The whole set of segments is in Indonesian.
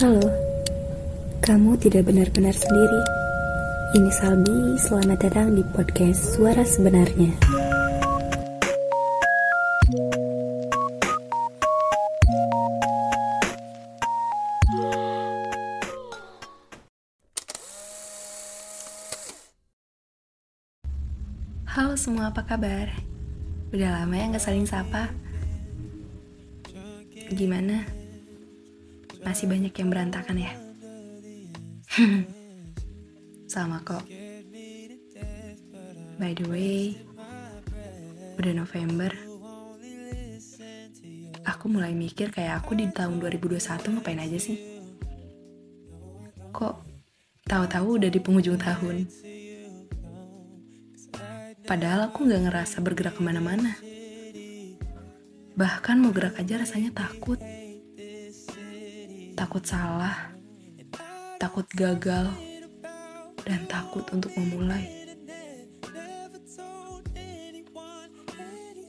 Halo, kamu tidak benar-benar sendiri. Ini Salbi, selamat datang di podcast Suara Sebenarnya. Halo semua, apa kabar? Udah lama ya nggak saling sapa? Gimana? Masih banyak yang berantakan ya? Sama kok. By the way, udah November. Aku mulai mikir kayak aku di tahun 2021 ngapain aja sih? Kok tahu-tahu udah di penghujung tahun? Padahal aku nggak ngerasa bergerak ke mana-mana. Bahkan mau gerak aja rasanya takut. Takut salah, takut gagal, dan takut untuk memulai.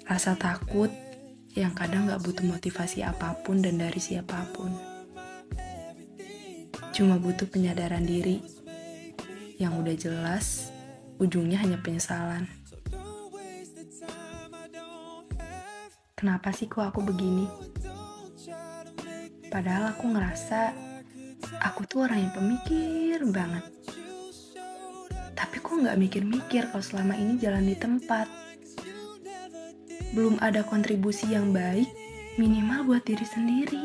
Rasa takut yang kadang gak butuh motivasi apa pun dan dari siapa pun. Cuma butuh penyadaran diri yang udah jelas ujungnya hanya penyesalan. Kenapa sih kok aku begini? Padahal aku ngerasa aku tuh orang yang pemikir banget. Tapi kok nggak mikir-mikir kalau selama ini jalan di tempat. Belum ada kontribusi yang baik, minimal buat diri sendiri.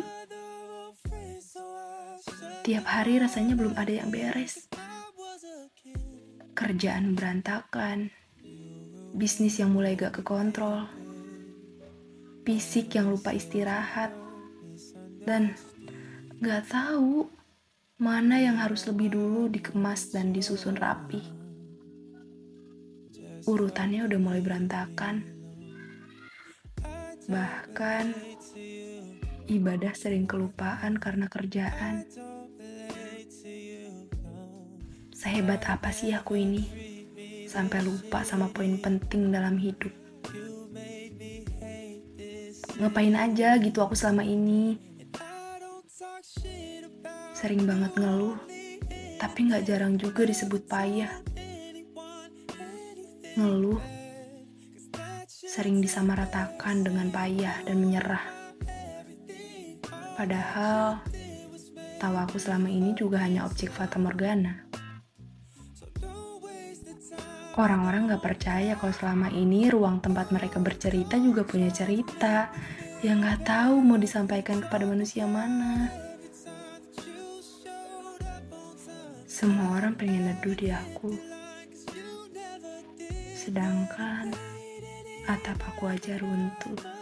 Tiap hari rasanya belum ada yang beres. Kerjaan berantakan, bisnis yang mulai gak kekontrol, fisik yang lupa istirahat, dan gak tahu mana yang harus lebih dulu dikemas dan disusun rapi. Urutannya udah mulai berantakan. Bahkan ibadah sering kelupaan karena kerjaan. Sehebat apa sih aku ini? Sampai lupa sama poin penting dalam hidup ngapain aja gitu aku selama ini. Sering banget ngeluh, tapi gak jarang juga disebut payah. Ngeluh, sering disamaratakan dengan payah dan menyerah. Padahal, tahu aku selama ini juga hanya objek fata morgana. Orang-orang gak percaya kalau selama ini ruang tempat mereka bercerita juga punya cerita yang gak tahu mau disampaikan kepada manusia mana. Semua orang pengen neduh di aku. Sedangkan atap aku aja runtuh.